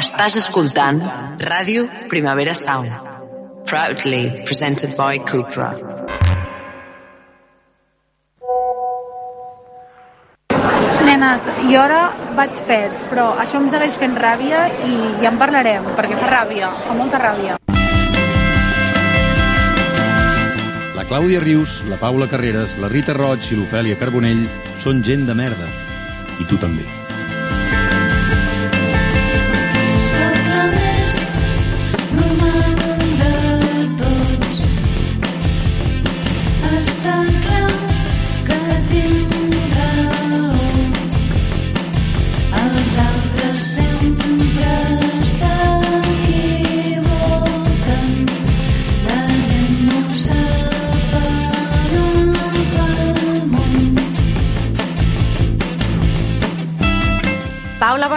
Estàs escoltant Ràdio Primavera Sound. Proudly presented by Cupra. Nenes, jo ara vaig fet, però això em segueix fent ràbia i ja en parlarem, perquè fa ràbia, fa molta ràbia. La Clàudia Rius, la Paula Carreras, la Rita Roig i l'Ofèlia Carbonell són gent de merda. I tu també.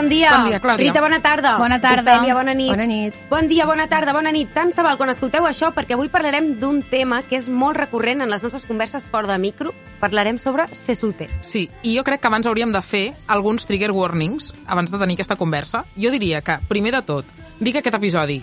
Bon dia. Bon dia, Clàudia. Rita, bona tarda. Bona tarda. Ofèlia, bona nit. Bona nit. Bon dia, bona tarda, bona nit. Tant se val quan escolteu això, perquè avui parlarem d'un tema que és molt recurrent en les nostres converses fora de micro. Parlarem sobre ser solter. Sí, i jo crec que abans hauríem de fer alguns trigger warnings abans de tenir aquesta conversa. Jo diria que, primer de tot, dic aquest episodi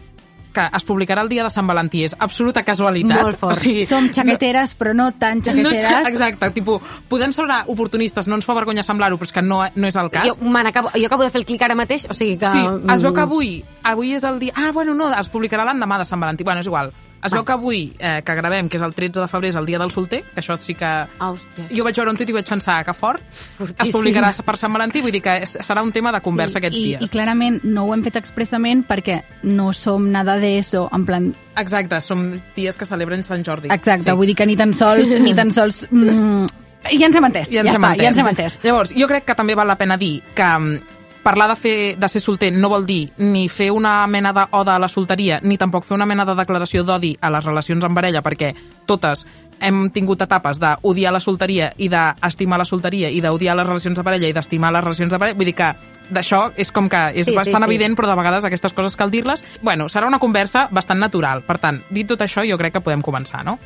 que es publicarà el dia de Sant Valentí és absoluta casualitat. Molt fort. O sigui, Som xaqueteres, però no tan no, xaqueteres. exacte, tipus, podem semblar oportunistes, no ens fa vergonya semblar-ho, però és que no, no és el cas. Jo, me n'acabo- jo acabo de fer el clic ara mateix, o sigui que... Sí, es veu que mm, avui, avui és el dia... Ah, bueno, no, es publicarà l'endemà de Sant Valentí. Bueno, és igual. Es veu que avui, eh, que gravem, que és el 13 de febrer, és el dia del solter, que això sí que... Hòstia. Jo vaig veure un tuit i vaig pensar que fort. Fortíssim. Es publicarà per Sant Valentí, vull dir que serà un tema de conversa Sí, aquests I, dies. I clarament no ho hem fet expressament perquè no som nada de eso, en plan... Exacte, som dies que celebren Sant Jordi. Exacte, vull dir que ni tan sols, ni tan sols... Mm, ja ens hem entès, Ja ens ja hem està, entès. ja ens hem entès. Llavors, jo crec que també val la pena dir que mm, parlar de, fer, de ser solter no vol dir ni fer una mena d'oda a la solteria, ni tampoc fer una mena de declaració d'odi a les relacions en parella, perquè totes hem tingut etapes d'odiar la solteria i d'estimar la solteria i d'odiar les relacions de parella i d'estimar les relacions de parella. Vull dir que d'això és com que és Sí, sí, bastant sí. evident, però de vegades aquestes coses cal dir-les. Bueno, serà una conversa bastant natural. Per tant, dit tot això, jo crec que podem començar, no?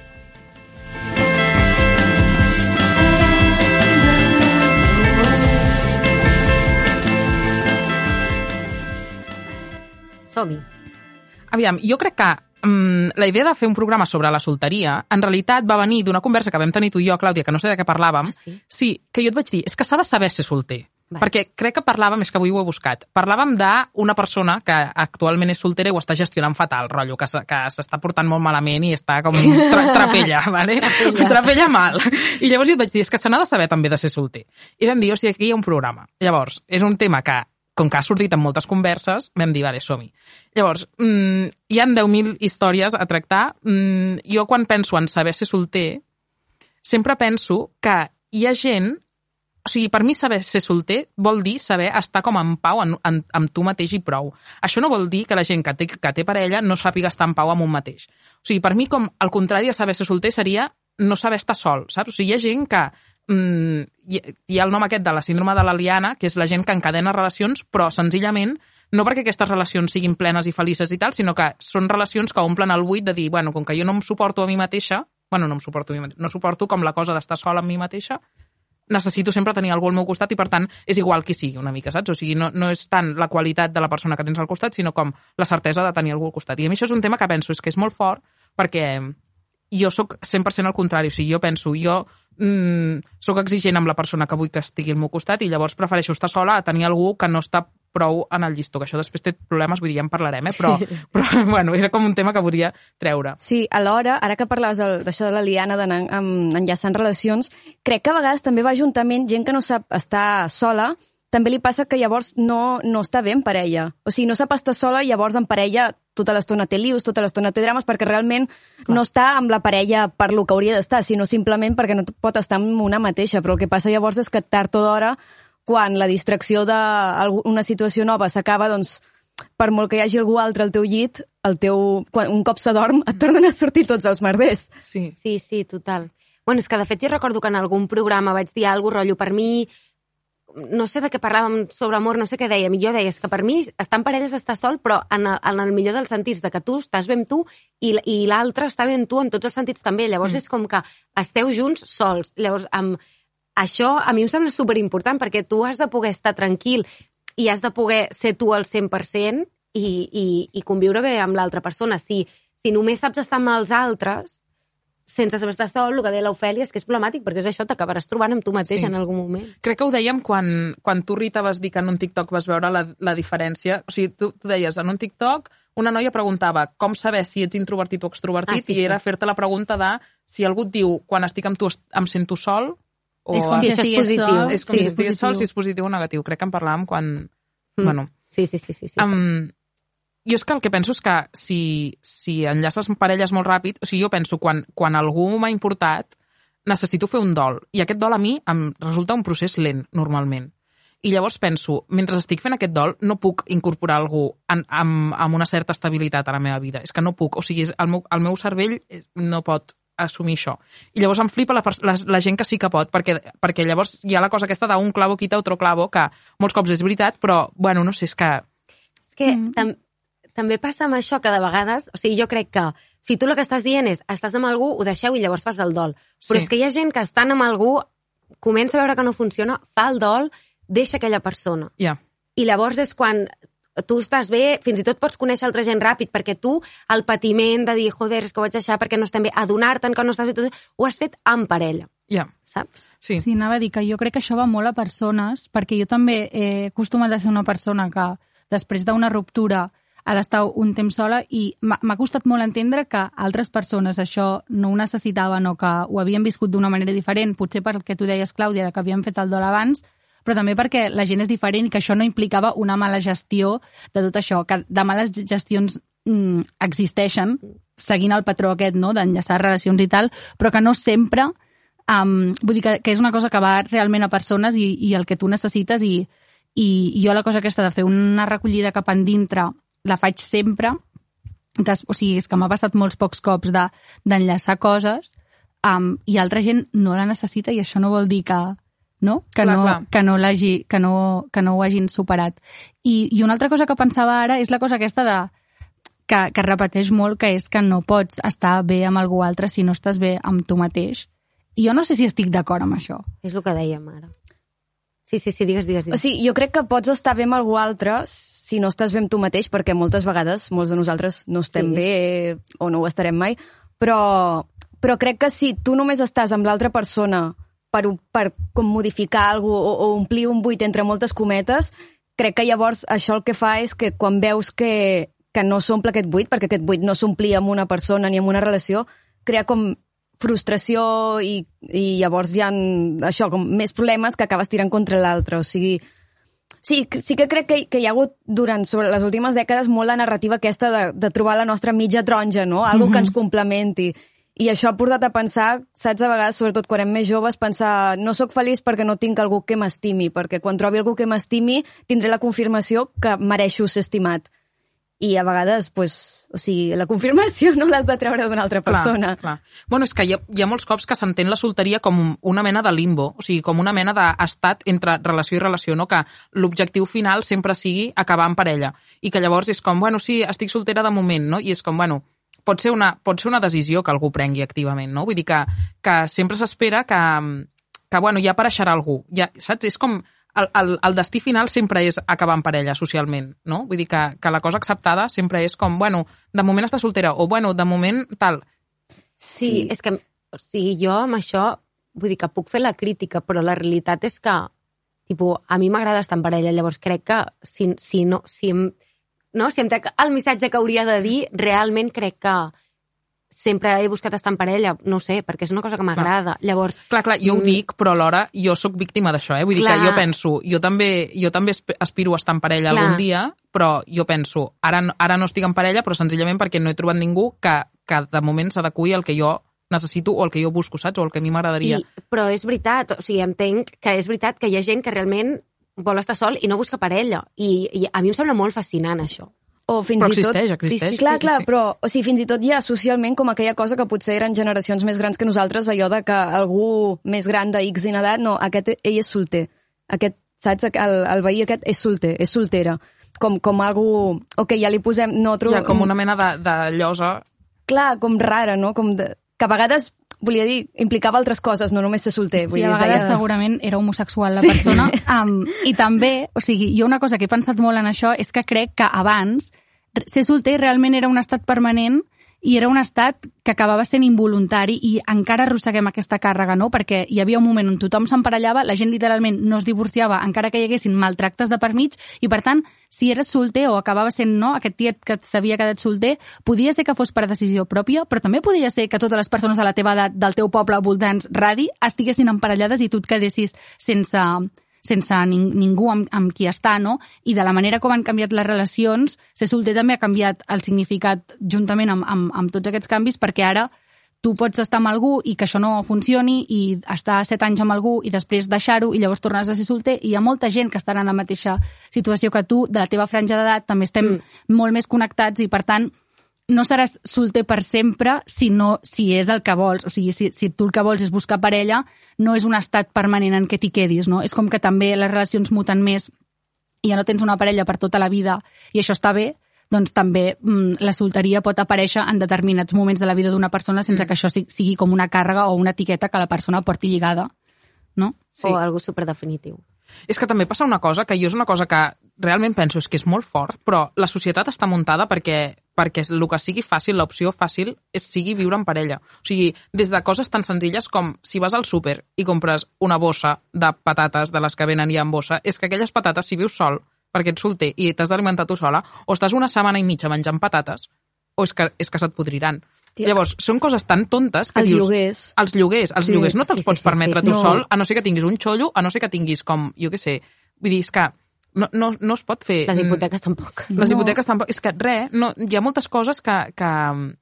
Som-hi. Aviam, jo crec que mm, la idea de fer un programa sobre la solteria en realitat va venir d'una conversa que vam tenir tu i jo, Clàudia, que no sé de què parlàvem. Ah, sí? Sí, que jo et vaig dir, és que s'ha de saber ser solter. Vale. Perquè crec que parlàvem, és que avui ho he buscat, parlàvem d'una persona que actualment és soltera i ho està gestionant fatal, rotllo, que, se- que s'està portant molt malament i està com tra trapella, vale? Trapella. trapella mal. I llavors jo et vaig dir, és que se n'ha de saber també de ser solter. I vam dir, hòstia, aquí hi ha un programa. Llavors, és un tema que, com que ha sortit en moltes converses, vam dir, vale, som-hi. Llavors, mm, hi han 10.000 històries a tractar. Mm, jo quan penso en saber ser solter, sempre penso que hi ha gent o sigui, per mi saber ser solter vol dir saber estar com en pau en, en, amb tu mateix i prou. Això no vol dir que la gent que té, que té parella no sàpiga estar en pau amb un mateix. O sigui, per mi, com el contrari de saber ser solter seria no saber estar sol, saps? O sigui, hi ha gent que... Mm, hi, hi ha el nom aquest de la síndrome de la liana, que és la gent que encadena relacions, però senzillament no perquè aquestes relacions siguin plenes i felices i tal, sinó que són relacions que omplen el buit de dir, bueno, com que jo no em suporto a mi mateixa, bueno, no em suporto a mi mateixa, no suporto com la cosa d'estar sola amb mi mateixa, necessito sempre tenir algú al meu costat i, per tant, és igual qui sigui una mica, saps? O sigui, no, no és tant la qualitat de la persona que tens al costat, sinó com la certesa de tenir algú al costat. I a mi això és un tema que penso és que és molt fort perquè jo sóc 100% al contrari. O sigui, jo penso, jo mm, sóc exigent amb la persona que vull que estigui al meu costat i llavors prefereixo estar sola a tenir algú que no està prou en el llistó, que això després té problemes, vull dir, ja en parlarem, eh? però, però bueno, era com un tema que volia treure. Sí, alhora, ara que parlaves del- d'això de la liana, d'anar enllaçant relacions, crec que a vegades també va juntament gent que no sap estar sola, també li passa que llavors no, no està bé en parella. O sigui, no sap estar sola i llavors en parella tota l'estona té lius, tota l'estona té drames, perquè realment no està amb la parella per lo que hauria d'estar, sinó simplement perquè no pot estar amb una mateixa. Però el que passa llavors és que tard o d'hora, quan la distracció d'una situació nova s'acaba, doncs per molt que hi hagi algú altre al teu llit, el teu, quan, un cop s'adorm, et tornen a sortir tots els merders. Sí. Sí, sí, total. Bueno, és que de fet jo recordo que en algun programa vaig dir alguna rotllo per mi no sé de què parlàvem sobre amor, no sé què dèiem, i jo deia, és que per mi estar en parella és estar sol, però en el, en el millor dels sentits, de que tu estàs bé amb tu i, i l'altre està bé amb tu en tots els sentits també. Llavors mm. és com que esteu junts sols. Llavors, amb, això a mi em sembla superimportant perquè tu has de poder estar tranquil i has de poder ser tu al 100% i, i, i conviure bé amb l'altra persona. Si, si només saps estar amb els altres, sense saber estar sol, el que deia l'Ofèlia és que és problemàtic, perquè és això, t'acabaràs trobant amb tu mateix Sí. en algun moment. Crec que ho dèiem quan, quan tu, Rita, vas dir que en un TikTok vas veure la, la diferència. O sigui, tu, tu deies, en un TikTok una noia preguntava com saber si ets introvertit o extrovertit Ah, sí, i sí. era fer-te la pregunta de si algú et diu quan estic amb tu em sento sol o És com Sí, si això és positiu. sol. és com sí, si és estigués sol, si és positiu o negatiu. Crec que en parlàvem quan... Mm. Bueno, Sí, sí, sí, sí. sí, sí. Um, jo és que el que penso és que si, si enllaces parelles molt ràpid, o sigui, jo penso, quan, quan algú m'ha importat, necessito fer un dol. I aquest dol a mi em resulta un procés lent, normalment. I llavors penso, mentre estic fent aquest dol, no puc incorporar algú en, amb, amb una certa estabilitat a la meva vida. És que no puc. O sigui, el, meu, el meu cervell eh, no pot assumir això. I llavors em flipa la, la, la gent que sí que pot, perquè, perquè llavors hi ha la cosa aquesta d'un clavo quita otro clavo, que molts cops és veritat, però, bueno, no sé, és que... És que Mm. Tam també passa amb això que de vegades, o sigui, jo crec que si tu el que estàs dient és estàs amb algú, ho deixeu i llavors fas el dol. Però Sí. és que hi ha gent que estan amb algú, comença a veure que no funciona, fa el dol, deixa aquella persona. Ja. I llavors és quan tu estàs bé, fins i tot pots conèixer altra gent ràpid, perquè tu el patiment de dir, joder, és que ho vaig deixar perquè no estem bé, adonar-te'n que no estàs bé, tot, ho has fet amb parella, Ja, saps? sí. Sí, anava a dir que jo crec que això va molt a persones, perquè jo també he acostumat a ser una persona que després d'una ruptura ha d'estar un temps sola i m'ha costat molt entendre que altres persones això no ho necessitaven o que ho havien viscut d'una manera diferent, potser perquè tu deies, Clàudia, que havien fet el dol abans, però també perquè la gent és diferent i que això no implicava una mala gestió de tot això, que de males gestions mm, existeixen, seguint el patró aquest, no?, d'enllaçar relacions i tal, però que no sempre Um, vull dir que, que és una cosa que va realment a persones i, i el que tu necessites i, i jo la cosa aquesta de fer una recollida cap endintre la faig sempre des, o sigui, és que m'ha passat molts pocs cops de- d'enllaçar coses um, i altra gent no la necessita i això no vol dir que no, que Clar, no, clar. que no, que no, que no ho hagin superat. I, I una altra cosa que pensava ara és la cosa aquesta de que, que repeteix molt, que és que no pots estar bé amb algú altre si no estàs bé amb tu mateix. I jo no sé si estic d'acord amb això. És el que dèiem ara. Sí, sí, sí, digues, digues. O digues. sigui, jo crec que pots estar bé amb algú altre si no estàs bé amb tu mateix, perquè moltes vegades, molts de nosaltres no estem Sí. bé o no ho estarem mai, però, però crec que si tu només estàs amb l'altra persona per, per com modificar alguna o, o omplir un buit entre moltes cometes, crec que llavors això el que fa és que quan veus que, que no s'omple aquest buit, perquè aquest buit no s'omplia amb una persona ni amb una relació, crea com frustració i, i llavors hi ha això, com més problemes que acabes tirant contra l'altre. O sigui, sí, sí que crec que, que hi ha hagut durant sobre les últimes dècades molt la narrativa aquesta de, de trobar la nostra mitja taronja, no? Algo que ens complementi. I això ha portat a pensar, saps, a vegades, sobretot quan érem més joves, pensar no sóc feliç perquè no tinc algú que m'estimi, perquè quan trobi algú que m'estimi tindré la confirmació que mereixo ser estimat. I a vegades, pues, o sigui, la confirmació no l'has de treure d'una altra persona. Clar, clar. Bueno, és que hi ha, hi ha molts cops que s'entén la solteria com una mena de limbo, o sigui, com una mena d'estat entre relació i relació, no? que l'objectiu final sempre sigui acabar en parella. I que llavors és com, bueno, sí, estic soltera de moment, no? I és com, bueno, pot ser una, pot ser una decisió que algú prengui activament, no? Vull dir que, que sempre s'espera que, que, bueno, ja apareixerà algú. Ja, saps? És com el, el, el destí final sempre és acabar en parella socialment, no? Vull dir que, que la cosa acceptada sempre és com, bueno, de moment està soltera, o bueno, de moment tal. Sí, Sí. és que o sigui, jo amb això vull dir que puc fer la crítica, però la realitat és que tipus, a mi m'agrada estar en parella, llavors crec que si, si no, si em, no, si em trec el missatge que hauria de dir, realment crec que sempre he buscat estar en parella, no sé, perquè és una cosa que m'agrada. Llavors, Clar, clar, jo ho Mm. dic, però alhora jo sóc víctima d'això, eh? Vull dir Clar. que jo penso, jo també, jo també asp- aspiro a estar en parella Clar. algun dia, però jo penso, ara, ara no estic en parella, però senzillament perquè no he trobat ningú que, que de moment s'adequi al que jo necessito o el que jo busco, saps? O el que a mi m'agradaria. Però és veritat, o sigui, entenc que és veritat que hi ha gent que realment vol estar sol i no busca parella. I, i a mi em sembla molt fascinant, això. O fins Però i tot... existeix, existeix. Sí, sí, Clar, sí, clar, sí. però o sigui, fins i tot hi ha socialment com aquella cosa que potser eren generacions més grans que nosaltres, allò de que algú més gran de X en edat, no, aquest, ell és solter. Aquest, saps, el, el veí aquest és solter, és soltera. Com, com algú... O que ja li posem... No, Hi ha com una mena de, de llosa Clar, com rara, no? Com de, que a vegades, volia dir, implicava altres coses, no només ser solter. Vull Sí, dir, a es vegades deia- segurament era homosexual la Sí. persona. Um, I també, o sigui, jo una cosa que he pensat molt en això és que crec que abans ser solter realment era un estat permanent i era un estat que acabava sent involuntari i encara arrosseguem aquesta càrrega, no? Perquè hi havia un moment on tothom s'emparellava, la gent literalment no es divorciava encara que hi haguessin maltractes de per mig i, per tant, si eres solter o acabava sent no, aquest tiet que s'havia quedat solter, podia ser que fos per decisió pròpia, però també podia ser que totes les persones de la teva edat, del teu poble, voltants, radi, estiguessin emparellades i tu et quedessis sense, sense ning ningú amb, amb qui està, no? I de la manera com han canviat les relacions, ser solter també ha canviat el significat juntament amb, amb, amb tots aquests canvis, perquè ara tu pots estar amb algú i que això no funcioni i estar set anys amb algú i després deixar-ho i llavors tornes a ser solter i hi ha molta gent que estarà en la mateixa situació que tu, de la teva franja d'edat, també estem mm. molt més connectats i per tant no seràs solter per sempre si, no, si és el que vols. O sigui, si, si tu el que vols és buscar parella, no és un estat permanent en què t'hi quedis, no? És com que també les relacions muten més i ja no tens una parella per tota la vida i això està bé, doncs també mm, la solteria pot aparèixer en determinats moments de la vida d'una persona sense Mm. que això si- sigui com una càrrega o una etiqueta que la persona porti lligada, no? Sí. O algo superdefinitiu. És que també passa una cosa, que jo és una cosa que realment penso és que és molt fort, però la societat està muntada perquè, perquè el que sigui fàcil, l'opció fàcil, és sigui viure en parella. O sigui, des de coses tan senzilles com si vas al súper i compres una bossa de patates de les que venen ja en bossa, és que aquelles patates, si vius sol, perquè ets solter i t'has d'alimentar tu sola, o estàs una setmana i mitja menjant patates, o és que, és que se't podriran. Tia. Llavors, són coses tan tontes que Els dius... lloguers. Els lloguers. Els Sí. lloguers no te'ls Sí, pots sí, permetre sí, tu no. sol, a no ser que tinguis un xollo, a no ser que tinguis com, jo què sé, vull dir, és que no, no, no es pot fer... Les mm, hipoteques tampoc. Les No. hipoteques tampoc... És que res, no, hi ha moltes coses que... que...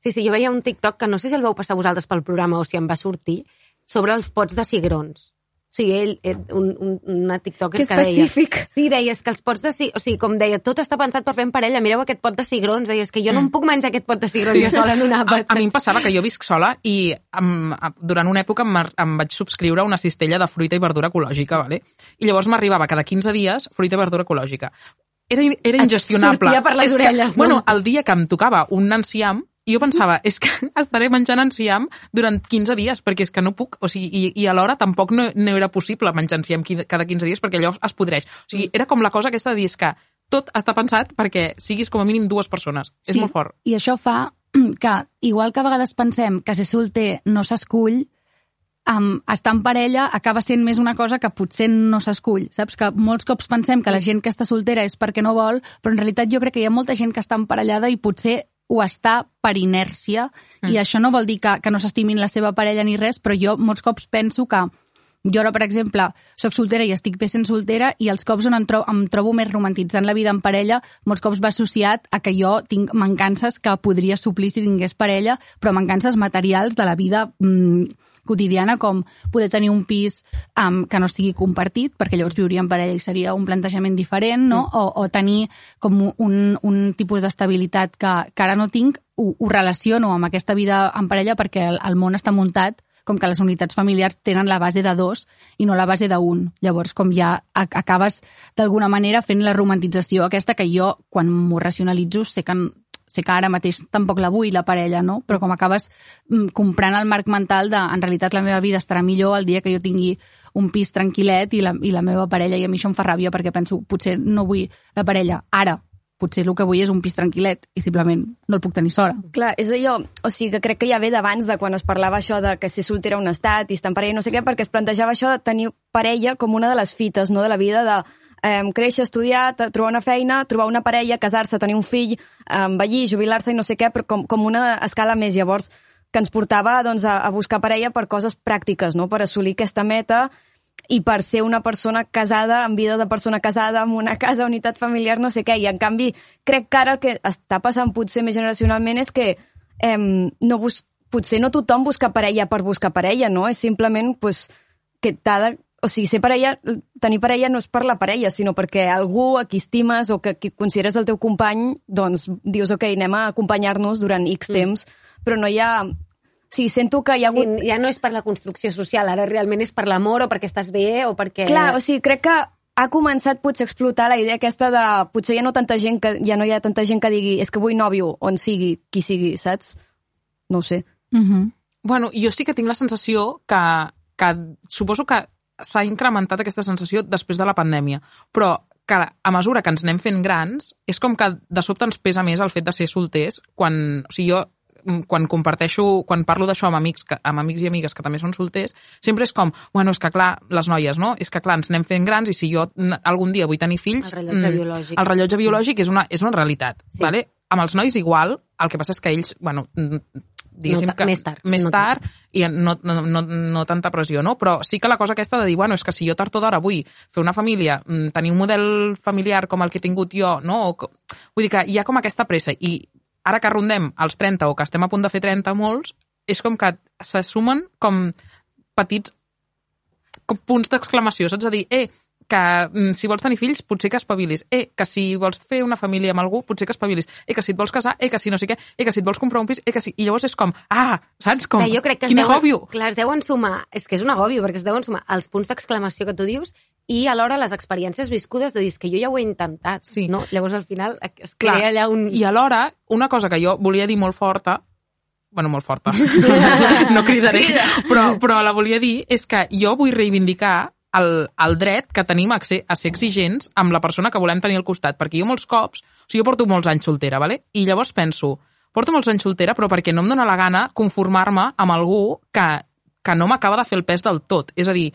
Sí, sí, jo veia un TikTok que no sé si el vau passar vosaltres pel programa o si em va sortir, sobre els pots de cigrons. O sigui, ell, eh, un, un, una TikToker Que que, deia... específic. Sí, deies que els pots de. O sigui, com deia, tot està pensat per fer en parella. Mireu aquest pot de cigrons. Deies que jo no em puc menjar aquest pot de cigrons jo sola en un A, àpat. a mi em passava que jo visc sola i em, a, durant una època em, em vaig subscriure a una cistella de fruita i verdura ecològica, vale? i llavors m'arribava cada 15 dies fruita i verdura ecològica. Era, era Et ingestionable. sortia per les orelles, que, no? Bueno, el dia que em tocava un enciam, i jo pensava, és que estaré menjant enciam durant 15 dies, perquè és que no puc, o sigui, i, i alhora tampoc no, no era possible menjar enciam cada 15 dies perquè allò es podreix. O sigui, era com la cosa aquesta de dir és que tot està pensat perquè siguis com a mínim dues persones. És molt fort. I això fa que, igual que a vegades pensem que ser solter no s'escull, um, estar en parella acaba sent més una cosa que potser no s'escull, saps? Que molts cops pensem que la gent que està soltera és perquè no vol, però en realitat jo crec que hi ha molta gent que està emparellada i potser ho està per inèrcia, mm. i això no vol dir que, que no s'estimin la seva parella ni res, però jo molts cops penso que jo ara, per exemple, sóc soltera i estic bé sent soltera i els cops on em, tro em trobo més romantitzant la vida en parella, molts cops va associat a que jo tinc mancances que podria suplir si tingués parella, però mancances materials de la vida mm, quotidiana, com poder tenir un pis um, que no estigui compartit, perquè llavors viuria en parella i seria un plantejament diferent, no? O, o tenir com un, un tipus d'estabilitat que, que ara no tinc, ho, ho relaciono amb aquesta vida en parella perquè el, el món està muntat com que les unitats familiars tenen la base de dos i no la base d'un. Llavors, com ja acabes d'alguna manera fent la romantització aquesta que jo, quan m'ho racionalitzo, sé que, sé que ara mateix tampoc la vull, la parella, no? Però com acabes mm, comprant el marc mental de, en realitat, la meva vida estarà millor el dia que jo tingui un pis tranquil·let i la, i la meva parella, i a mi això em fa ràbia perquè penso, potser no vull la parella ara, potser el que vull és un pis tranquil·let i simplement no el puc tenir sola. Clar, és allò, o sigui, que crec que ja ve d'abans de quan es parlava això de que ser soltera un estat i estar en parella, no sé què, perquè es plantejava això de tenir parella com una de les fites, no?, de la vida de eh, créixer, estudiar, trobar una feina, trobar una parella, casar-se, tenir un fill, eh, envellir, jubilar-se i no sé què, però com, com una escala més. Llavors, que ens portava doncs, a, a buscar parella per coses pràctiques, no?, per assolir aquesta meta i per ser una persona casada, amb vida de persona casada, amb una casa, unitat familiar, no sé què. I, en canvi, crec que ara el que està passant potser més generacionalment és que em, no bus potser no tothom busca parella per buscar parella, no? És simplement pues, que t'ha de... O sigui, ser parella, tenir parella no és per la parella, sinó perquè algú a qui estimes o que, que consideres el teu company, doncs dius, ok, anem a acompanyar-nos durant X temps, però no hi ha... O sigui, sento que hi ha Sí, hagut... ja no és per la construcció social, ara realment és per l'amor o perquè estàs bé o perquè... Clar, o sigui, crec que ha començat potser a explotar la idea aquesta de potser ja no tanta gent que ja no hi ha tanta gent que digui és que vull nòvio, on sigui, qui sigui, saps? No ho sé. Uh -huh. Bueno, jo sí que tinc la sensació que, que suposo que s'ha incrementat aquesta sensació després de la pandèmia, però que a mesura que ens anem fent grans, és com que de sobte ens pesa més el fet de ser solters quan... O sigui, jo mm, quan comparteixo, quan parlo d'això amb amics, que, amb amics i amigues que també són solters, sempre és com, bueno, és que clar, les noies, no? És que clar, ens anem fent grans i si jo mm, algun dia vull tenir fills... El rellotge biològic. El rellotge biològic és una, és una realitat, Sí. vale? Amb els nois igual, el que passa és que ells, bueno, mm, diguéssim No que... més tard, Més no tard, i no, no, no, no tanta pressió, no? Però sí que la cosa aquesta de dir, bueno, és que si jo tard o d'hora vull fer una família, mm, tenir un model familiar com el que he tingut jo, no? O, vull dir que hi ha com aquesta pressa i ara que rondem els 30 o que estem a punt de fer 30 molts, és com que se sumen com petits com punts d'exclamació, saps? A dir, eh, que mm, si vols tenir fills, potser que espavilis. Eh, que si vols fer una família amb algú, potser que espavilis. Eh, que si et vols casar, eh, que si no sé què, eh, que si et vols comprar un pis, eh, que si... I llavors és com, ah, saps? Com, Clar, jo crec que quin agòbio. clar, es deuen sumar, és que és un agòbio, perquè es deuen sumar els punts d'exclamació que tu dius i alhora les experiències viscudes de dir "És que jo ja ho he intentat, Sí. no? Llavors al final es Clar, crea allà un... I alhora, una cosa que jo volia dir molt forta, bueno, molt forta, no cridaré, però, però la volia dir, és que jo vull reivindicar el, el dret que tenim a ser, a ser exigents amb la persona que volem tenir al costat, perquè jo molts cops, o sigui, jo porto molts anys soltera, vale? i llavors penso, porto molts anys soltera, però perquè no em dóna la gana conformar-me amb algú que, que no m'acaba de fer el pes del tot. És a dir,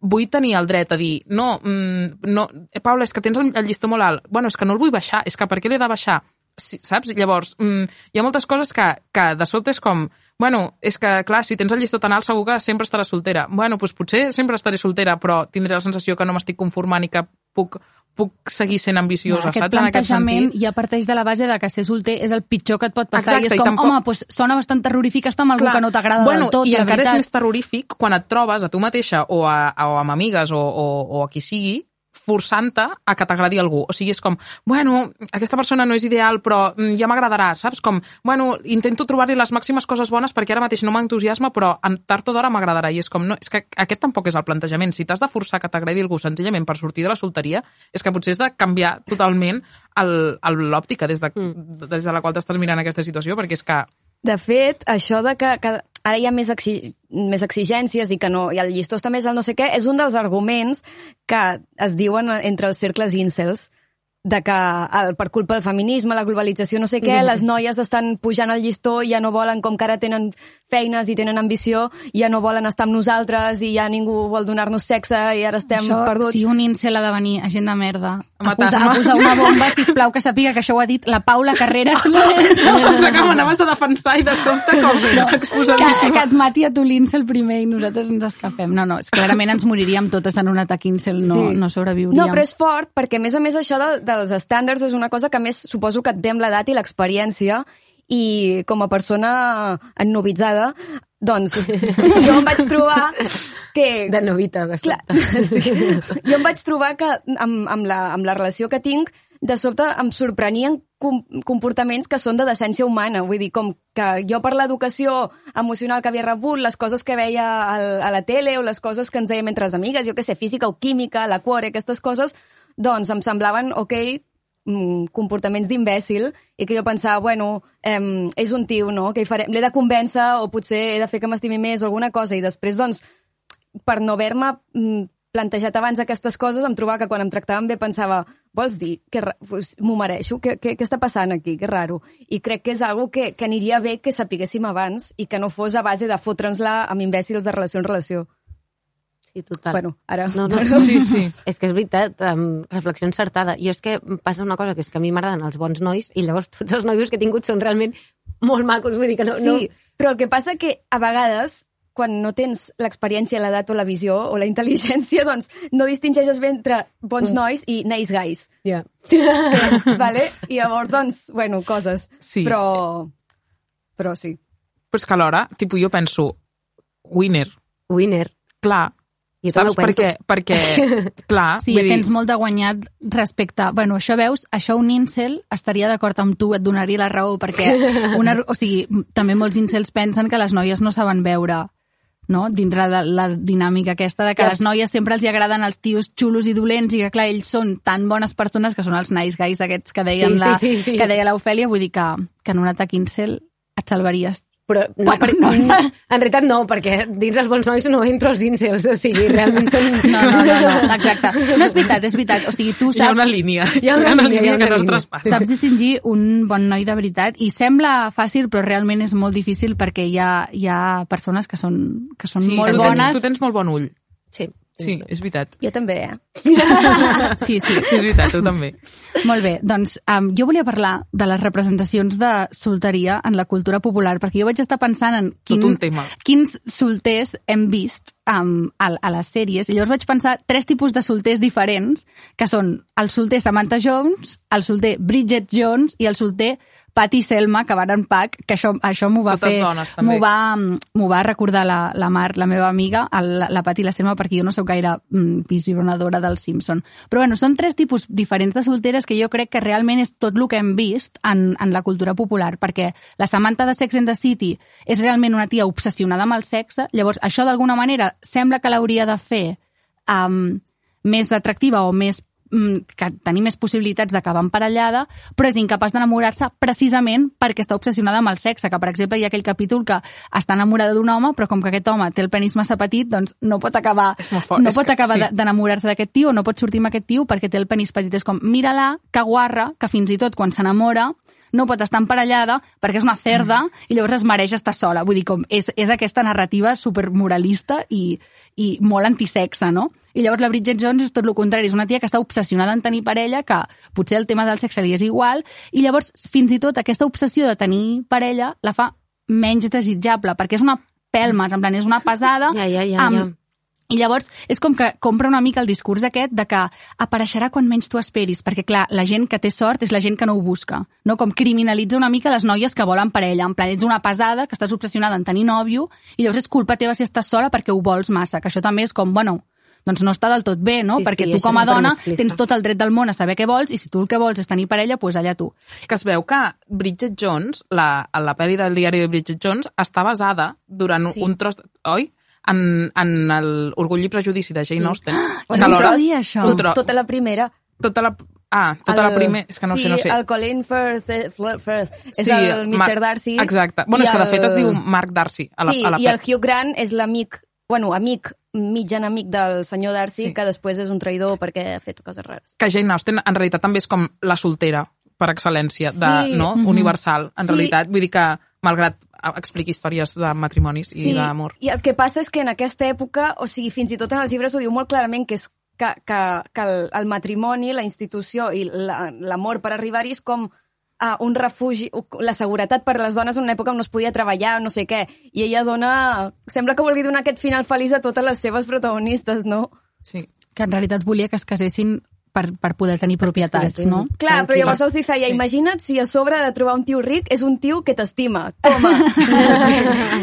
vull tenir el dret a dir, no, mm, no eh, Paula, és que tens el llistó molt alt. Bueno, és que no el vull baixar, és que per què l'he de baixar? Sí, saps? Llavors, mm, hi ha moltes coses que, que de sobte és com, bueno, és que, clar, si tens el llistó tan alt segur que sempre estaràs soltera. Bueno, doncs potser sempre estaré soltera, però tindré la sensació que no m'estic conformant i que puc, puc seguir sent ambiciosa, aquest saps? En aquest plantejament sentit. ja parteix de la base de que ser solter és el pitjor que et pot passar Exacte, i és i com, tampoc- home, doncs sona bastant terrorífic estar amb algú que no t'agrada bueno, del tot, I encara veritat. és més terrorífic quan et trobes a tu mateixa o, a, o amb amigues o, o, o a qui sigui forçant-te a que t'agradi algú. O sigui, és com, bueno, aquesta persona no és ideal, però mm, ja m'agradarà, saps? Com, bueno, intento trobar-li les màximes coses bones perquè ara mateix no m'entusiasma, però en tard o d'hora m'agradarà. I és com, no, és que aquest tampoc és el plantejament. Si t'has de forçar que t'agradi algú senzillament per sortir de la solteria, és que potser has de canviar totalment l'òptica des, de, des de la qual t'estàs mirant aquesta situació, perquè és que De fet, això de que, que ara hi ha més, exi més exigències i que no, i el llistó està més al no sé què, és un dels arguments que es diuen entre els cercles incels de que el, per culpa del feminisme, la globalització, no sé què, les noies estan pujant al llistó i ja no volen, com que ara tenen feines i tenen ambició, ja no volen estar amb nosaltres i ja ningú vol donar-nos sexe i ara estem això, perduts. si un incel ha de venir, agent de merda, a matar-me. posar, a posar una bomba, sisplau, que sàpiga que això ho ha dit la Paula Carreras. Pensa que m'anaves a defensar i de sobte com que, que exposadíssima. et mati a tu l'incel primer i nosaltres ens escapem. No, no, és que clarament ens moriríem totes en un atac incel, no, Sí. no sobreviuríem. No, però és fort, perquè a més a més això de, dels estàndards és una cosa que més suposo que et ve amb l'edat i l'experiència i com a persona ennovitzada, doncs jo em vaig trobar que... De novita, de Clar, sí. Jo em vaig trobar que amb, amb, la, amb la relació que tinc, de sobte em sorprenien com, comportaments que són de decència humana. Vull dir, com que jo per l'educació emocional que havia rebut, les coses que veia al, a la tele o les coses que ens dèiem entre les amigues, jo que sé, física o química, la cuore, aquestes coses, doncs em semblaven, ok, mm, comportaments d'imbècil i que jo pensava, bueno, em, és un tio, no?, que hi farem, l'he de convèncer o potser he de fer que m'estimi més o alguna cosa i després, doncs, per no haver-me mm, plantejat abans aquestes coses, em trobava que quan em tractaven bé pensava, vols dir que pues, m'ho mereixo? Què, què, què està passant aquí? Que raro. I crec que és algo que, que aniria bé que sapiguéssim abans i que no fos a base de fotre'ns-la amb imbècils de relació en relació. Sí, total. Bueno, ara... No, no, Perdó. Sí, sí. És que és veritat, um, reflexió encertada. Jo és que passa una cosa, que és que a mi m'agraden els bons nois i llavors tots els noios que he tingut són realment molt macos, vull dir que no... Sí, però el que passa que a vegades quan no tens l'experiència, l'edat o la visió o la intel·ligència, doncs no distingeixes bé entre bons nois i nice guys. No. Ja. vale? I llavors, doncs, bueno, coses. Sí. Però, però sí. Però és que alhora, tipus, jo penso, winner, Winner. clar, Jo saps? ho penso. Perquè, perquè clar, Sí, vull dir, tens molt de guanyat respecte... Bueno, això veus, això un incel estaria d'acord amb tu, et donaria la raó, perquè una, o sigui, també molts incels pensen que les noies no saben veure no? dintre de la dinàmica aquesta de que a les noies sempre els hi agraden els tios xulos i dolents i que, clar, ells són tan bones persones que són els nice guys aquests que deien Sí, sí, la, sí, sí. que deia l'Ofèlia, vull dir que, que en un atac incel et salvaries Però no, Bueno, per, no, s'ha- en realitat no, perquè dins els bons nois no entro als incels, o sigui, realment són... No, no, no, no, exacte. No és veritat, és veritat. O sigui, tu Hi ha saps, una línia. Hi ha una línia, hi ha que una no es línia. traspassa. saps distingir un bon noi de veritat i sembla fàcil, però realment és molt difícil perquè hi ha, hi ha persones que són, que són Sí, molt tu bones. Tens, tu tens molt bon ull. Sí. Sí, és veritat. Jo també, eh? Sí, sí. És veritat, tu també. Molt bé, doncs um, jo volia parlar de les representacions de solteria en la cultura popular, perquè jo vaig estar pensant en quin, Tot un tema. quins solters hem vist um, a, a les sèries, i llavors vaig pensar tres tipus de solters diferents, que són el solter Samantha Jones, el solter Bridget Jones i el solter Patty Selma, que van en pack, que això, això m'ho va Totes fer... dones, també. M'ho va, m'ho va recordar la, la Mar, la meva amiga, el, la Patty i la Selma, perquè jo no sóc gaire mm, visionadora del Simpson. Però bueno, són tres tipus diferents de solteres que jo crec que realment és tot el que hem vist en, en la cultura popular, perquè la Samantha de Sex and the City és realment una tia obsessionada amb el sexe, llavors això d'alguna manera sembla que l'hauria de fer um, més atractiva o més mm, que tenir més possibilitats d'acabar emparellada, però és incapaç d'enamorar-se precisament perquè està obsessionada amb el sexe, que per exemple hi ha aquell capítol que està enamorada d'un home, però com que aquest home té el penis massa petit, doncs no pot acabar, fort, no pot acabar sí. de- d'enamorar-se d'aquest tio, no pot sortir amb aquest tio perquè té el penis petit. És com, mira-la, que guarra, que fins i tot quan s'enamora no pot estar emparellada perquè és una cerda Mm. i llavors es mereix estar sola. Vull dir, com és, és aquesta narrativa supermoralista i, i molt antisexe, no? I llavors la Bridget Jones és tot el contrari, és una tia que està obsessionada en tenir parella, que potser el tema del sexe li és igual, i llavors fins i tot aquesta obsessió de tenir parella la fa menys desitjable, perquè és una pelmes, en plan, és una pesada, Ja, ja, ja, amb- ja. I llavors és com que compra una mica el discurs aquest de que apareixerà quan menys tu esperis, perquè clar, la gent que té sort és la gent que no ho busca, no? Com criminalitza una mica les noies que volen parella, en plan, ets una pesada que estàs obsessionada en tenir nòvio i llavors és culpa teva si estàs sola perquè ho vols massa, que això també és com, bueno, doncs no està del tot bé, no? Sí, perquè sí, tu com a dona tens tot el dret del món a saber què vols i si tu el que vols és tenir parella, doncs allà tu. Que es veu que Bridget Jones, la, la pel·li del diari de Bridget Jones, està basada durant Sí. un tros... Oi? En, en el Orgull i Prejudici de Jane Austen. Oh, no ho sabia, això. Tro- Tota la primera. tota la... Ah, tota El- la primera... És que no sí, sé, no sé. el Colin Firth, eh, Firth és el Mr. Mar- Darcy. Exacte. Bueno, és que de el- fet es diu Mark Darcy a la, sí, a la i el. Hugh Grant és l'amic, bueno, amic, mig enemic del senyor Darcy, Sí. que després és un traïdor perquè ha fet coses rares. Que Jane Austen en realitat també és com la soltera per excel·lència, de, Sí. no? Mhm. universal, en Sí. realitat. Vull dir que, malgrat expliqui històries de matrimonis i d'amor. i el que passa és que en aquesta època, o sigui, fins i tot en els llibres ho diu molt clarament, que és que, que, que el, el matrimoni, la institució i la- l'amor per arribar-hi és com uh, un refugi, la seguretat per a les dones en una època on no es podia treballar, no sé què. I ella dona... Sembla que vulgui donar aquest final feliç a totes les seves protagonistes, no? Sí. Que en realitat volia que es casessin per, per poder tenir propietats, no? Clar, però llavors els hi feia, Sí. imagina't si a sobre de trobar un tio ric és un tio que t'estima. Toma.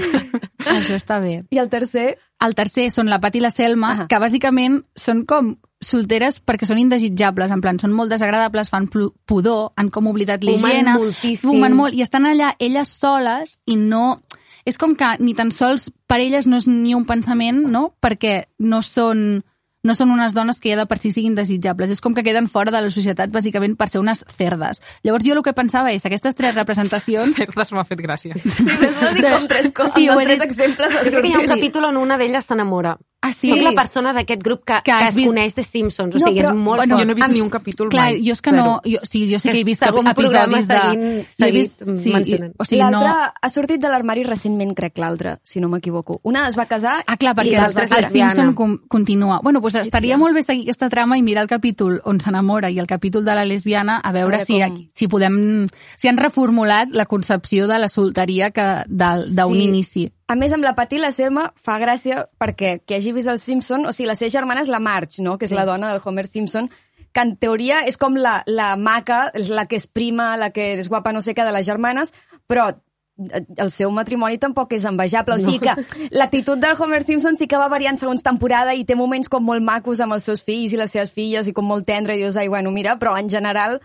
Això està bé. I el tercer, El tercer són la Pat i la Selma, Ahà. que bàsicament són com solteres perquè són indesitjables, en plan, són molt desagradables, fan pudor, han com oblidat Fumen l'higiene, moltíssim. fumen molt, i estan allà elles soles i no... És com que ni tan sols per elles no és ni un pensament, no? Perquè no són no són unes dones que ja de per si siguin desitjables. És com que queden fora de la societat bàsicament per ser unes cerdes. Llavors jo el que pensava és, aquestes tres representacions... Cerdes m'ha fet gràcia. sí, vol dir com tres coses, Sí, sí, he tres dit. exemples. Crec que hi ha un Sí. capítol on una d'elles s'enamora. Ah, sí? Soc la persona d'aquest grup que, Que que, es vist- coneix de Simpsons. O No, sigui, és però- molt bueno, fort. jo no he vist ni un capítol Clar, mai. jo és que Zero. no... Jo, sí, jo sé que he vist Segon episodis de... seguint- he vist, sí, mencionant. o sigui, L'altre no... ha sortit de l'armari recentment, crec, l'altre, si no m'equivoco. Una es va casar Ah, clar, perquè i el, l'altra és el. Simpson com, continua. Bueno, doncs Sí, estaria tia. molt bé seguir aquesta trama i mirar el capítol on s'enamora i el capítol de la lesbiana a veure, A veure si, com- si podem... si han reformulat la concepció de la solteria que del- d'un Sí. inici. A més, amb la Patty i la Selma fa gràcia perquè qui hagi vist el Simpson, o sigui, la seva germana és la Marge, no? que és Sí. la dona del Homer Simpson, que en teoria és com la, la maca, la que és prima, la que és guapa, no sé què, de les germanes, però eh, el seu matrimoni tampoc és envejable. O sigui que l'actitud del Homer Simpson sí que va variant segons temporada i té moments com molt macos amb els seus fills i les seves filles i com molt tendre i dius, ai, bueno, mira, però en general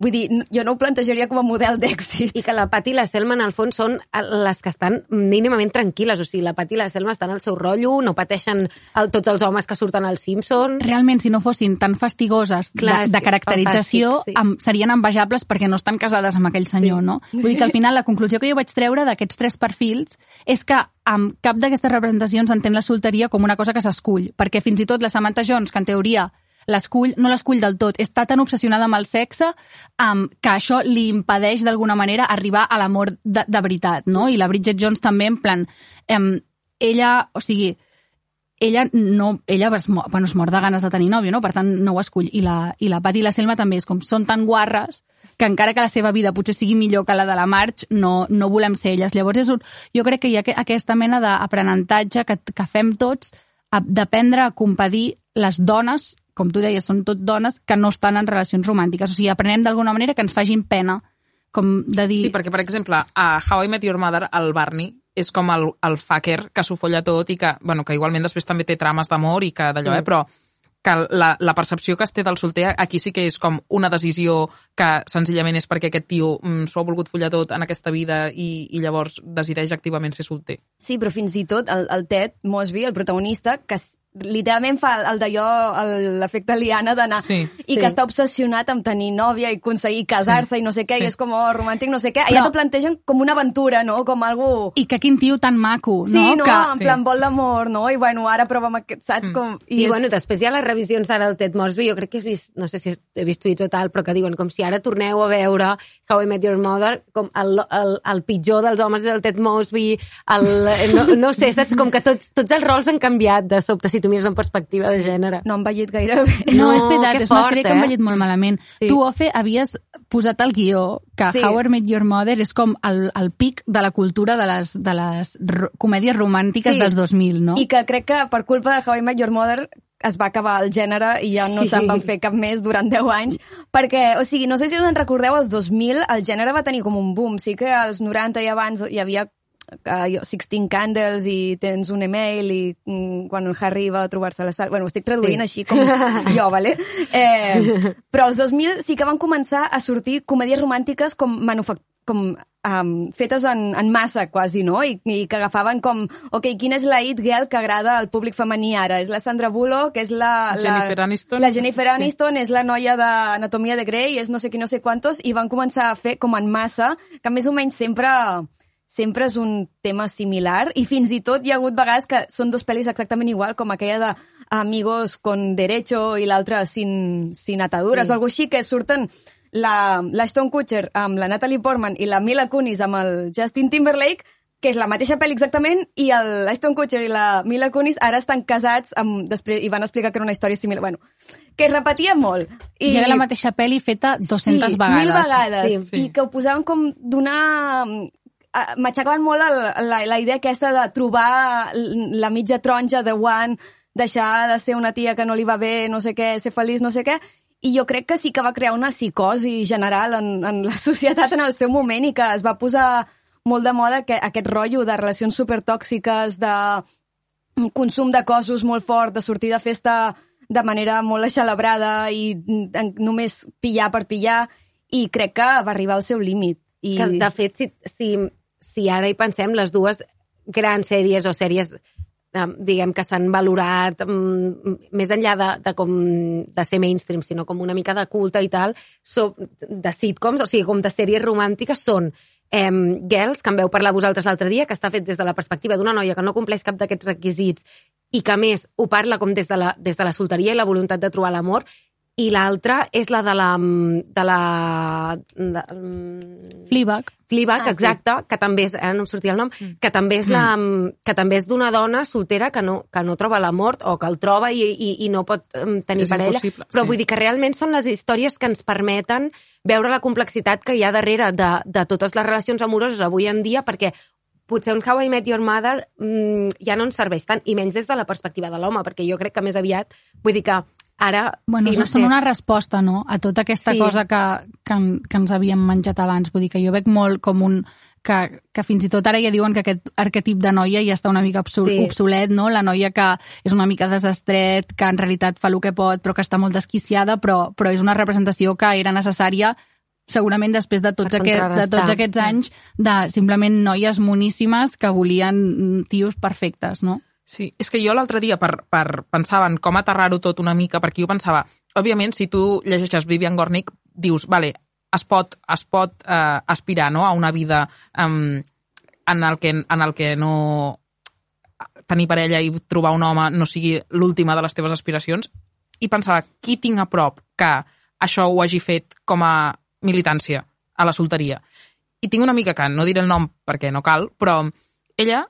Vull dir, jo no ho plantejaria com a model d'èxit. I que la Pat i la Selma, en el fons, són les que estan mínimament tranquil·les. O sigui, la Pat i la Selma estan al seu rotllo, no pateixen el, tots els homes que surten als Simpsons. Realment, si no fossin tan fastigoses Clar, de, de sí, caracterització, fantàstic, sí. em, serien envejables perquè no estan casades amb aquell senyor, no? Vull dir que al final la conclusió que jo vaig treure d'aquests tres perfils és que amb cap d'aquestes representacions entén la solteria com una cosa que s'escull, perquè fins i tot la Samantha Jones, que en teoria l'escull, no l'escull del tot, està tan obsessionada amb el sexe um, que això li impedeix d'alguna manera arribar a l'amor de, de veritat, no? I la Bridget Jones també, en plan, um, ella, o sigui, ella no, ella es, mor, bueno, es mor de ganes de tenir nòvio, no? per tant no ho escull. I la, i la Pat i la Selma també és com són tan guarres que encara que la seva vida potser sigui millor que la de la Marge, no, no volem ser elles. Llavors és un, jo crec que hi ha que- aquesta mena d'aprenentatge que, que fem tots d'aprendre a compadir les dones, com tu deies, són tot dones que no estan en relacions romàntiques. O sigui, aprenem d'alguna manera que ens facin pena, com de dir... Sí, perquè, per exemple, a How I Met Your Mother, el Barney és com el, el fucker que s'ho folla tot i que, bueno, que igualment després també té trames d'amor i que d'allò, Mm. eh, però que la, la percepció que es té del solter aquí sí que és com una decisió que senzillament és perquè aquest tio mm, s'ho ha volgut follar tot en aquesta vida i, i llavors decideix activament ser solter. Sí, però fins i tot el, el Ted Mosby, el protagonista, que literalment fa el d'allò, l'efecte liana d'anar, Sí. i Sí. que està obsessionat amb tenir nòvia i aconseguir casar-se Sí. i no sé què, Sí. i és com oh, romàntic, no sé què. Però- Allà t'ho plantegen com una aventura, no? Com algo... I que quin tio tan maco, Sí, no? no? Que, En Sí. plan, vol l'amor, no? I bueno, ara prova amb aquest, saps com... I, és- bueno, després hi ha les revisions ara del Ted Mosby, jo crec que he vist, no sé si he vist tuits o tal, però que diuen com si ara torneu a veure How I Met Your Mother, com el, el, el pitjor dels homes és el Ted Mosby, el, no, no sé, saps? Com que tots, tots els rols han canviat de sobte, si tu mires en perspectiva de gènere. No han vellit gaire bé. No, No, és veritat, que és una fort, sèrie que hem eh? vellit molt malament. Sí. Tu, Ofe, havies posat al guió que Sí. How I Met Your Mother és com el, el pic de la cultura de les, de les comèdies romàntiques Sí. dels 2000, no? I que crec que per culpa de How I Met Your Mother es va acabar el gènere i ja no Sí. se'n van fer cap més durant 10 anys, perquè, o sigui, no sé si us en recordeu, als 2000 el gènere va tenir com un boom, sí que als 90 i abans hi havia uh, 16 Candles i tens un email i mm, quan el Harry va a trobar-se a la sala... Bueno, ho estic traduint Sí. així com jo, vale? Eh, però als 2000 sí que van començar a sortir comèdies romàntiques com manufac com um, fetes en, en massa, quasi, no? I, I que agafaven com, ok, quina és la it girl que agrada al públic femení ara? És la Sandra Bullock, és la... Jennifer la, Aniston? La Jennifer Sí. Aniston, és la noia d'Anatomia de Grey, és no sé qui, no sé quantos, i van començar a fer com en massa, que més o menys sempre sempre és un tema similar i fins i tot hi ha hagut vegades que són dos pel·lis exactament igual, com aquella de Amigos con Derecho i l'altra sin, sin ataduras Sí. o alguna així, que surten la, la Stone Kutcher amb la Natalie Portman i la Mila Kunis amb el Justin Timberlake, que és la mateixa pel·li exactament, i el Ashton Kutcher i la Mila Kunis ara estan casats amb, després, i van explicar que era una història similar. Bueno, que es repetia molt. I... Hi ha la mateixa pel·li feta 200 sí, vegades. mil vegades. Sí. Sí. I que ho posaven com d'una... M'aixecaven molt el, la, la idea aquesta de trobar la mitja taronja de One, deixar de ser una tia que no li va bé, no sé què, ser feliç, no sé què, i jo crec que sí que va crear una psicosi general en, en la societat en el seu moment i que es va posar molt de moda que, aquest rotllo de relacions supertòxiques, de consum de cossos molt fort, de sortir de festa de manera molt aixelebrada i només pillar per pillar, i crec que va arribar al seu límit. I... Que, de fet, si, si, si ara hi pensem, les dues grans sèries o sèries eh, diguem que s'han valorat mm, més enllà de, de, com, de ser mainstream, sinó com una mica de culte i tal, so, de sitcoms, o sigui, com de sèries romàntiques, són eh, Girls, que en veu parlar vosaltres l'altre dia, que està fet des de la perspectiva d'una noia que no compleix cap d'aquests requisits i que, més, ho parla com des de la, des de la solteria i la voluntat de trobar l'amor, i l'altra és la de la... De la de, mm, Fleabag. Fleabag, Ah, sí. exacte, que també és, ara no em sortia el nom, que també és la, que també és d'una dona soltera que no, que no troba l'amor o que el troba i, i, i no pot tenir És parella. Però sí. vull dir que realment són les històries que ens permeten veure la complexitat que hi ha darrere de, de totes les relacions amoroses avui en dia, perquè potser un How I Met Your Mother mm, ja no ens serveix tant, i menys des de la perspectiva de l'home, perquè jo crec que més aviat, vull dir que ara... Bueno, sí, no són sé. una resposta, no?, a tota aquesta Sí. cosa que, que, que ens havíem menjat abans. Vull dir que jo veig molt com un... Que, que fins i tot ara ja diuen que aquest arquetip de noia ja està una mica obsol, Sí. obsolet, no? La noia que és una mica desestret, que en realitat fa el que pot, però que està molt desquiciada, però, però és una representació que era necessària segurament després de tots, aquest, de tots aquests anys de simplement noies moníssimes que volien mm, tios perfectes, no? Sí, és que jo l'altre dia per, per pensava en com aterrar-ho tot una mica, perquè jo pensava, òbviament, si tu llegeixes Vivian Gornick, dius, vale, es pot, es pot eh, aspirar no? a una vida um, en, el que, en el que no tenir parella i trobar un home no sigui l'última de les teves aspiracions, i pensava, qui tinc a prop que això ho hagi fet com a militància a la solteria? I tinc una amiga que no diré el nom perquè no cal, però ella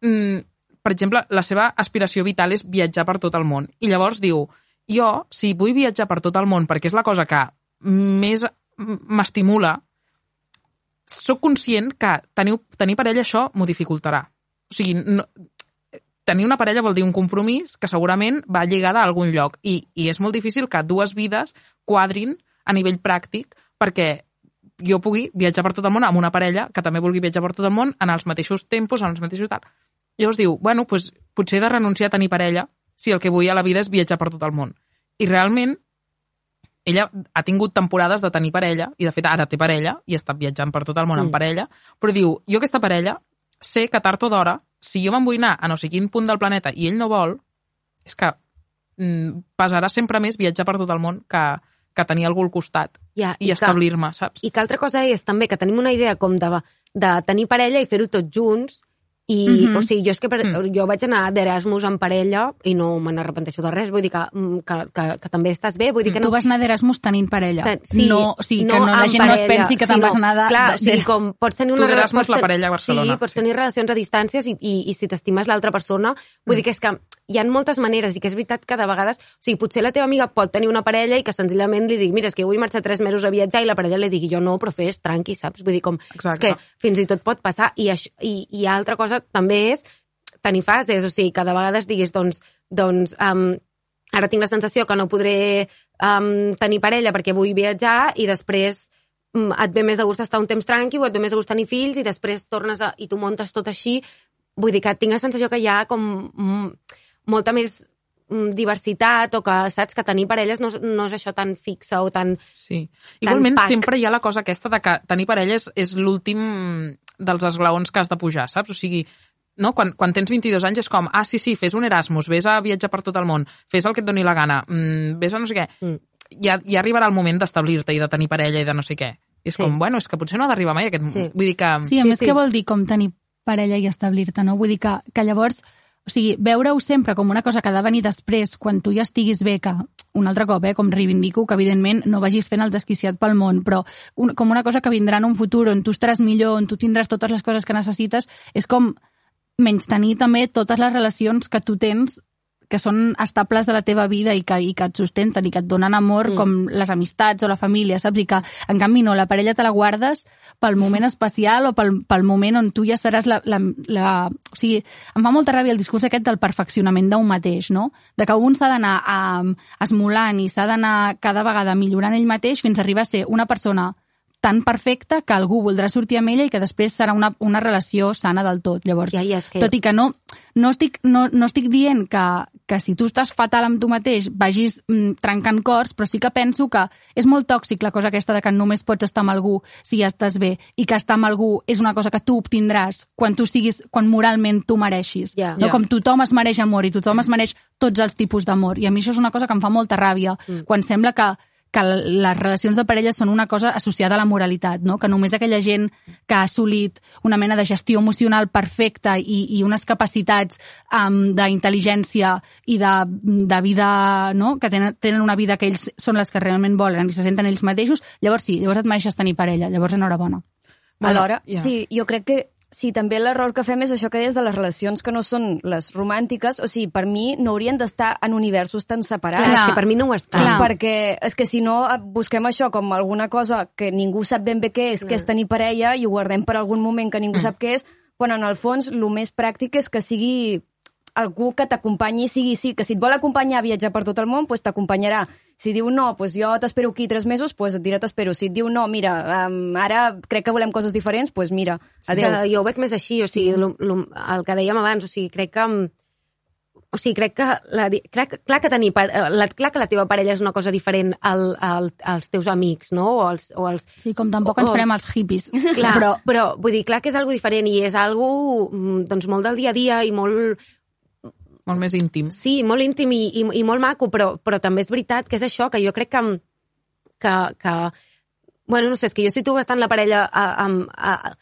mm, per exemple, la seva aspiració vital és viatjar per tot el món. I llavors diu, jo, si vull viatjar per tot el món perquè és la cosa que més m'estimula, sóc conscient que tenir, tenir parella això m'ho dificultarà. O sigui, no, tenir una parella vol dir un compromís que segurament va lligada a algun lloc i, i és molt difícil que dues vides quadrin a nivell pràctic perquè jo pugui viatjar per tot el món amb una parella que també vulgui viatjar per tot el món en els mateixos tempos, en els mateixos tal. Llavors diu, bueno, pues, potser he de renunciar a tenir parella si el que vull a la vida és viatjar per tot el món. I realment, ella ha tingut temporades de tenir parella, i de fet ara té parella, i està viatjant per tot el món mm. Amb parella, però diu, jo aquesta parella sé que tard o d'hora, si jo me'n vull anar a no sé quin punt del planeta i ell no vol, és que mm, pesarà sempre més viatjar per tot el món que, que tenir algú al costat Ja, i, que- establir-me, saps? I que altra cosa és també que tenim una idea com de, de tenir parella i fer-ho tots junts i, mm Mhm. -hmm. o sigui, jo és que per, Mm. jo vaig anar d'Erasmus en parella i no me n'arrepenteixo de res, vull dir que, mm, que, que, que també estàs bé, vull dir que Tu no... vas anar d'Erasmus tenint parella. Ten- sí, no, o sigui, que no, la gent no es parella, pensi que te'n vas anar de... Clar, de, o sigui, com pots tenir Tu una... d'Erasmus, pots la parella a Barcelona, Sí, pots sí. tenir relacions a distàncies i, i, i si t'estimes l'altra persona, vull Mm. dir que és que hi ha moltes maneres i que és veritat que de vegades... O sigui, potser la teva amiga pot tenir una parella i que senzillament li digui, mira, és que jo vull marxar tres mesos a viatjar i la parella li digui, jo no, però fes, tranqui, saps? Vull dir, com... Exacte. És que fins i tot pot passar. I, això, i, i altra cosa també és tenir fases, o sigui, que de vegades diguis, doncs, doncs um, ara tinc la sensació que no podré um, tenir parella perquè vull viatjar i després mm, et ve més de gust estar un temps tranqui o et ve més de gust tenir fills i després tornes a, i tu montes tot així. Vull dir que tinc la sensació que hi ha com mm, molta més mm, diversitat o que saps que tenir parelles no, no és això tan fixe o tan... Sí. Tan Igualment, pac. sempre hi ha la cosa aquesta de que tenir parella és, és l'últim dels esglaons que has de pujar, saps? O sigui, no? quan, quan tens 22 anys és com, ah, sí, sí, fes un Erasmus, vés a viatjar per tot el món, fes el que et doni la gana, mm, vés a no sé què. Mm. Ja, ja arribarà el moment d'establir-te i de tenir parella i de no sé què. I és Sí. com, bueno, és que potser no ha d'arribar mai aquest... Sí. Vull dir que... Sí, a Sí, més, sí. què vol dir com tenir parella i establir-te, no? Vull dir que, que llavors, o sigui, veure-ho sempre com una cosa que ha de venir després, quan tu ja estiguis bé, que un altre cop, eh, com reivindico, que evidentment no vagis fent el desquiciat pel món, però un, com una cosa que vindrà en un futur on tu estaràs millor, on tu tindràs totes les coses que necessites, és com menys tenir també totes les relacions que tu tens que són estables de la teva vida i que, i que et sustenten i que et donen amor, Mm. com les amistats o la família, saps? I que, en canvi, no, la parella te la guardes pel moment especial o pel, pel moment on tu ja seràs la, la, la... O sigui, em fa molta ràbia el discurs aquest del perfeccionament d'un mateix, no? De que un s'ha d'anar esmolant i s'ha d'anar cada vegada millorant ell mateix fins a arribar a ser una persona tan perfecta que algú voldrà sortir amb ella i que després serà una, una relació sana del tot. Llavors, Ja, ja, és que... tot i que no, no, estic, no, no estic dient que, que si tu estàs fatal amb tu mateix vagis mm, trencant cors, però sí que penso que és molt tòxic la cosa aquesta de que només pots estar amb algú si ja estàs bé i que estar amb algú és una cosa que tu obtindràs quan tu siguis, quan moralment tu mereixis. Ja. no? Ja. Com tothom es mereix amor i tothom es mereix tots els tipus d'amor. I a mi això és una cosa que em fa molta ràbia, mm. quan sembla que que les relacions de parella són una cosa associada a la moralitat, no? que només aquella gent que ha assolit una mena de gestió emocional perfecta i, i unes capacitats um, d'intel·ligència i de, de vida, no? que tenen, tenen una vida que ells són les que realment volen i se senten ells mateixos, llavors sí, llavors et mereixes tenir parella, llavors enhorabona. Alhora, ja. sí, jo crec que sí, també l'error que fem és això que deies de les relacions que no són les romàntiques, o sigui, per mi no haurien d'estar en universos tan separats. Clar, Clar. que per mi no ho està. Clar. Perquè és que si no busquem això com alguna cosa que ningú sap ben bé què és, que és tenir parella, i ho guardem per algun moment que ningú sap què és, quan en el fons el més pràctic és que sigui algú que t'acompanyi, sigui sí, que si et vol acompanyar a viatjar per tot el món, pues t'acompanyarà. Si diu no, pues jo t'espero aquí tres mesos, pues et dirà t'espero. Si et diu no, mira, um, ara crec que volem coses diferents, pues mira, adéu. Que jo ho veig més així, o sigui, lo, lo, el que dèiem abans, o sigui, crec que... O sigui, crec que, la, di- clar, que- tenir, eh, la, clar que la teva parella és una cosa diferent al, al, als teus amics, no? O als, o als, Sí, com tampoc ens o- farem els hippies. Clar, Però però, però vull dir, clar que és algo diferent i és algo mm, doncs, molt del dia a dia i molt, Molt més íntim. sí, molt íntim i, i, i molt maco, però, però també és veritat que és això, que jo crec que, que, que bueno, no sé, és que jo situo bastant la parella a, a, a,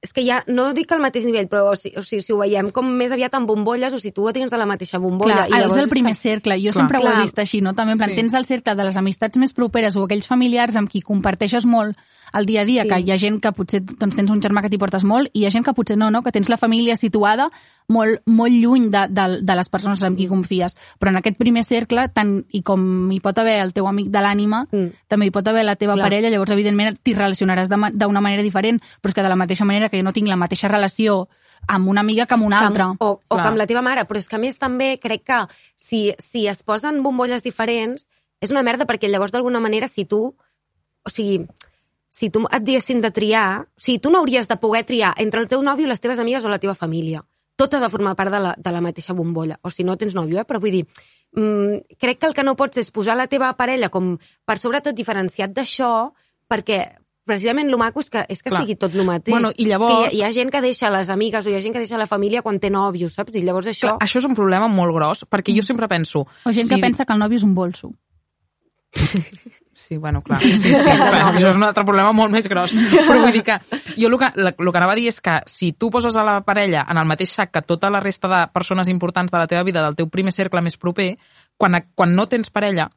és que ja, no dic al mateix nivell, però o sigui, o sigui, si ho veiem com més aviat amb bombolles, o situo dins de la mateixa bombolla. Clar, és el primer cercle. Jo Clar. sempre ho Clar. he vist així, no? També, en plan, Sí. tens el cercle de les amistats més properes o aquells familiars amb qui comparteixes molt el dia a dia, Sí. que hi ha gent que potser doncs, tens un germà que t'hi portes molt i hi ha gent que potser no, no? que tens la família situada molt, molt lluny de, de, de les persones amb qui confies. Però en aquest primer cercle, tant i com hi pot haver el teu amic de l'ànima, Mm. també hi pot haver la teva Clar. parella, llavors, evidentment, t'hi relacionaràs ma- d'una manera diferent, però és que de la mateixa manera que jo no tinc la mateixa relació amb una amiga que amb una altra. O, o Clar. que amb la teva mare, però és que a més també crec que si, si es posen bombolles diferents és una merda perquè llavors d'alguna manera si tu, o sigui, si tu et diguessin de triar, o sigui, tu no hauries de poder triar entre el teu nòvio, les teves amigues o la teva família. Tot ha de formar part de la, de la mateixa bombolla. O si no tens nòvio, eh? però vull dir, mm, crec que el que no pots és posar la teva parella com per sobretot diferenciat d'això, perquè precisament el maco és que, és que Clar. sigui tot el mateix. Bueno, i És llavors- Que hi, ha, hi ha gent que deixa les amigues o hi ha gent que deixa la família quan té nòvio, saps? I llavors això... Clar, això és un problema molt gros, perquè jo sempre penso... O gent si- que pensa que el nòvio és un bolso. Sí, bueno, clar. Sí, sí, clar, és que això és un altre problema molt més gros. Però vull dir que jo el que, el que anava a dir és que si tu poses a la parella en el mateix sac que tota la resta de persones importants de la teva vida, del teu primer cercle més proper, quan, quan no tens parella,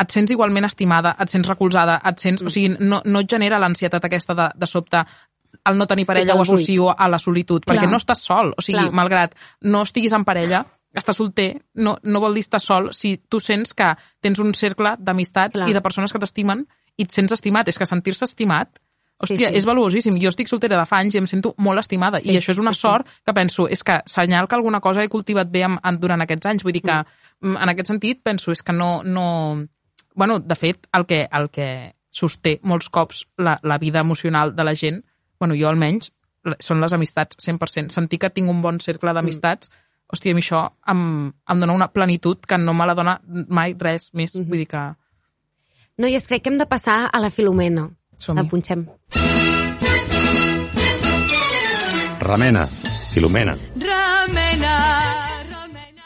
et sents igualment estimada, et sents recolzada, et sents... O sigui, no, no et genera l'ansietat aquesta de, de sobte el no tenir parella ho associo a la solitud, perquè Clar. no estàs sol. O sigui, Clar. malgrat no estiguis en parella, estar solter no, no vol dir estar sol si tu sents que tens un cercle d'amistats i de persones que t'estimen i et sents estimat. És que sentir-se estimat Hòstia, sí. és valuosíssim. Jo estic soltera de fa anys i em sento molt estimada. Sí, I això és una sí, sí. sort que penso, és que senyal que alguna cosa he cultivat bé amb, en, durant aquests anys. Vull dir que, mm. en aquest sentit, penso, és que no... no... Bueno, de fet, el que, el que sosté molts cops la, la vida emocional de la gent, bueno, jo almenys, són les amistats, 100%. Sentir que tinc un bon cercle d'amistats, hòstia, a mi això em, em dona una plenitud que no me la dona mai res més. Vull dir que... Noies, crec que hem de passar a la Filomena. Som-hi. La punxem. Remena, Filomena.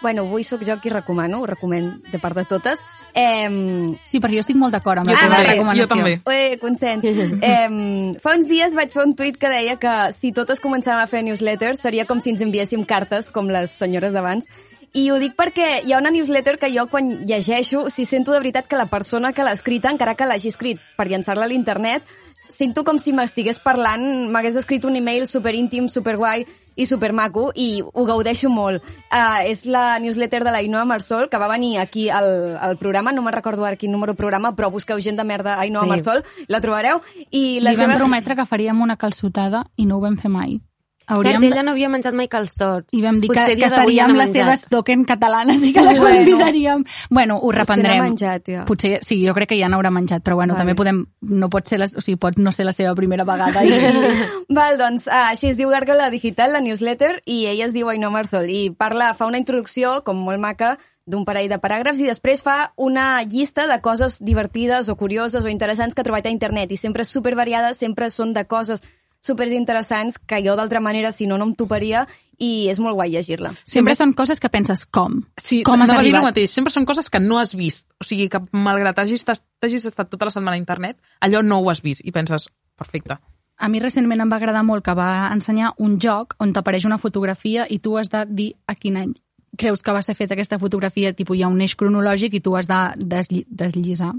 Bueno, avui sóc jo qui recomano, ho recomen de part de totes. Eh, Sí, perquè jo estic molt d'acord amb la teva recomanació. jo també. Eh, consens. eh, fa uns dies vaig fer un tuit que deia que si totes començàvem a fer newsletters seria com si ens enviéssim cartes, com les senyores d'abans. I ho dic perquè hi ha una newsletter que jo quan llegeixo, sigui, sento de veritat que la persona que l'ha escrita, encara que l'hagi escrit per llançar-la a l'internet, sento com si m'estigués parlant, m'hagués escrit un email superíntim, superguai i supermaco i ho gaudeixo molt. Uh, és la newsletter de la Ainhoa Marsol, que va venir aquí al, al programa, no me'n recordo ara quin número programa, però busqueu gent de merda Ainhoa Sí. Marsol, la trobareu. I la Li vam seva... prometre que faríem una calçotada i no ho vam fer mai. Hauríem... Cert, ella no havia menjat mai calçots. I vam dir que, Potser que d'avui seríem les seves token catalanes i que la Bueno. convidaríem. Bueno, ho Potser reprendrem. n'ha menjat, ja. Potser, sí, jo crec que ja n'haurà menjat, però bueno, Vale. també podem, no pot ser, la, o sigui, pot no ser la seva primera vegada. I, Val, doncs, uh, així es diu Gàrgola Digital, la newsletter, i ella es diu Ainhoa Marsol, i parla, fa una introducció, com molt maca, d'un parell de paràgrafs, i després fa una llista de coses divertides o curioses o interessants que ha trobat a internet, i sempre és supervariada, sempre són de coses superinteressants que jo d'altra manera, si no, no em toparia, i és molt guai llegir-la. sempre són coses que penses, com? Sí, com has arribat? mateix. Sempre són coses que no has vist. O sigui, que malgrat hagis, t'hagis estat tota la setmana a internet, allò no ho has vist. I penses, perfecte. A mi recentment em va agradar molt que va ensenyar un joc on t'apareix una fotografia i tu has de dir a quin any creus que va ser feta aquesta fotografia, tipus hi ha un eix cronològic i tu has de deslli desllisar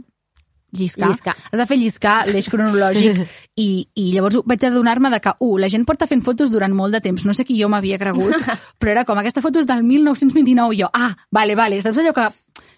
lliscar. Lliscar. Has de fer lliscar l'eix cronològic i, i llavors vaig adonar-me de que, uh, la gent porta fent fotos durant molt de temps. No sé qui jo m'havia cregut, però era com aquesta foto és del 1929 i jo, ah, vale, vale. Saps allò que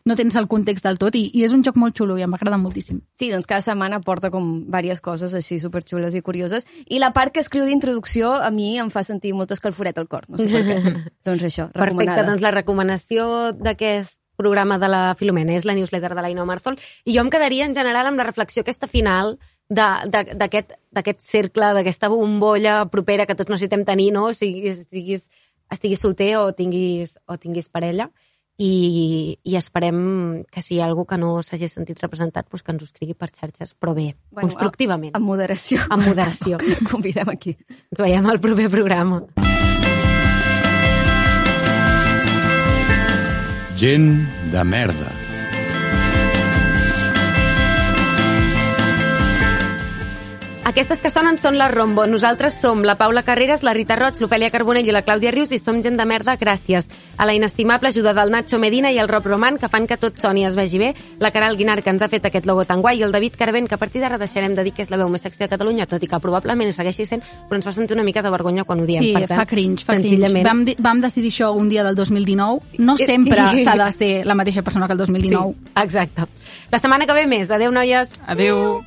no tens el context del tot, i, i és un joc molt xulo i em va agradar moltíssim. Sí, doncs cada setmana porta com diverses coses així superxules i curioses. I la part que escriu d'introducció a mi em fa sentir molt escalforet al cor, no sé per què. doncs això, Perfecte, recomanada. doncs la recomanació d'aquest programa de la Filomena és la newsletter de l'Aina Marzol i jo em quedaria en general amb la reflexió aquesta final d'aquest d'aquest cercle, d'aquesta bombolla propera que tots necessitem tenir, no? Siguis, siguis, estiguis solter o tinguis, o tinguis parella i, i esperem que si hi ha algú que no s'hagi sentit representat doncs que ens ho escrigui per xarxes, però bé, bueno, constructivament. Amb moderació. Amb moderació. Convidem aquí. Ens veiem al proper programa. Gent de merda. Aquestes que sonen són la Rombo. Nosaltres som la Paula Carreras, la Rita Roig, l'Ofèlia Carbonell i la Clàudia Rius i som gent de merda gràcies a la inestimable ajuda del Nacho Medina i el Rob Roman que fan que tot soni i es vegi bé, la Caral Guinar que ens ha fet aquest logo tan guai i el David Carvent que a partir d'ara deixarem de dir que és la veu més sexy de Catalunya, tot i que probablement ho segueixi sent, però ens fa sentir una mica de vergonya quan ho diem. Sí, per tant, fa cringe, fa cringe. Vam, vam decidir això un dia del 2019. No sempre sí. s'ha de ser la mateixa persona que el 2019. Sí, exacte. La setmana que ve més. Adéu, noies. Adéu.